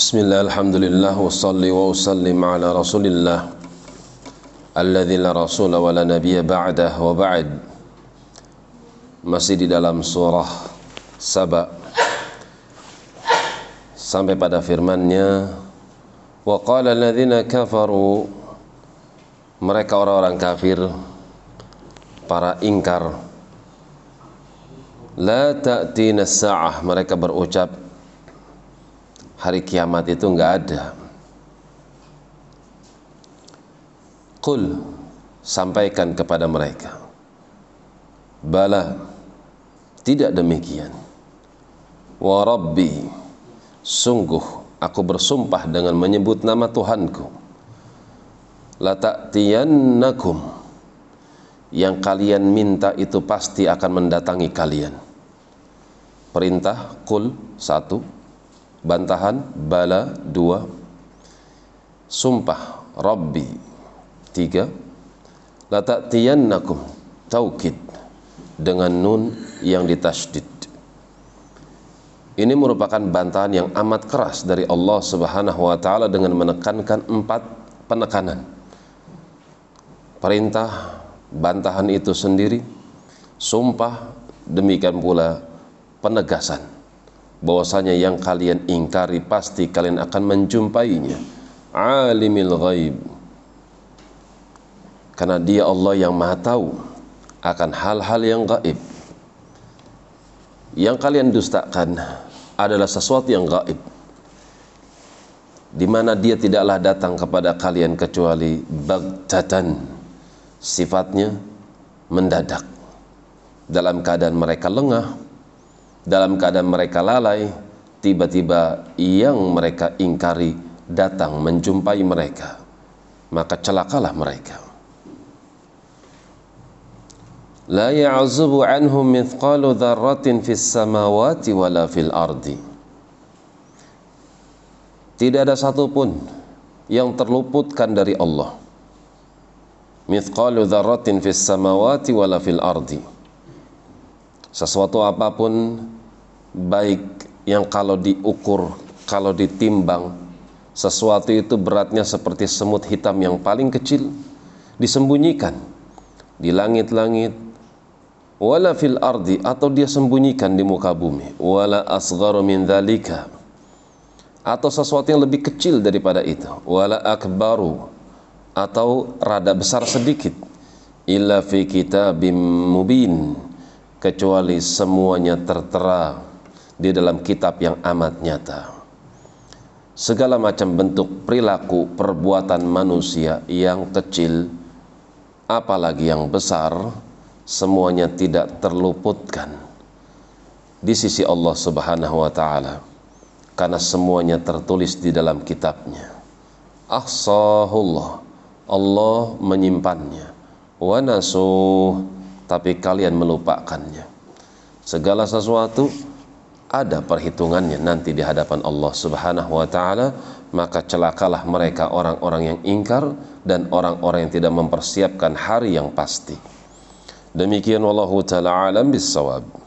Bismillah, alhamdulillah, wassalli wa usallim ala rasulillah Alladhi la rasula wa la Masih di dalam surah Saba. Sampai pada firmannya Wa qala alladhina kafaru Mereka orang-orang kafir Para ingkar La ta'tina sa'ah Mereka berucap hari kiamat itu enggak ada. Qul sampaikan kepada mereka. Bala tidak demikian. Wa Rabbi sungguh aku bersumpah dengan menyebut nama Tuhanku. La ta'tiyannakum. Yang kalian minta itu pasti akan mendatangi kalian. Perintah kul satu bantahan bala dua. Sumpah Rabbi tiga. La ta'tiyannakum taukid dengan nun yang ditasydid ini merupakan bantahan yang amat keras dari Allah Subhanahu wa taala dengan menekankan empat penekanan. Perintah bantahan itu sendiri. Sumpah demikian pula penegasan bahwasanya yang kalian ingkari pasti kalian akan menjumpainya. Alimil ghaib. Karena dia Allah yang maha tahu akan hal-hal yang gaib. Yang kalian dustakan adalah sesuatu yang gaib. Di mana dia tidaklah datang kepada kalian kecuali bagtatan sifatnya mendadak. Dalam keadaan mereka lengah dalam keadaan mereka lalai tiba-tiba yang mereka ingkari datang menjumpai mereka. Maka celakalah mereka. Tidak ada satupun yang terluputkan dari Allah. Mithqalu fis samawati wala fil ardi sesuatu apa pun baik yang kalau diukur kalau ditimbang sesuatu itu beratnya seperti semut hitam yang paling kecil disembunyikan di langit-langit wala fil ardi atau dia sembunyikan di muka bumi wala asgharu min dzalika atau sesuatu yang lebih kecil daripada itu wala akbaru atau rada besar sedikit illa fi kitabim mubin kecuali semuanya tertera di dalam kitab yang amat nyata. Segala macam bentuk perilaku perbuatan manusia yang kecil apalagi yang besar semuanya tidak terluputkan di sisi Allah Subhanahu wa taala karena semuanya tertulis di dalam kitabnya. Ahsahullah Allah menyimpannya. Wa nasuh tapi kalian melupakannya. Segala sesuatu ada perhitungannya nanti di hadapan Allah Subhanahu wa taala. Maka celakalah mereka orang-orang yang ingkar dan orang-orang yang tidak mempersiapkan hari yang pasti. Demikian wallahu taala alam bisawab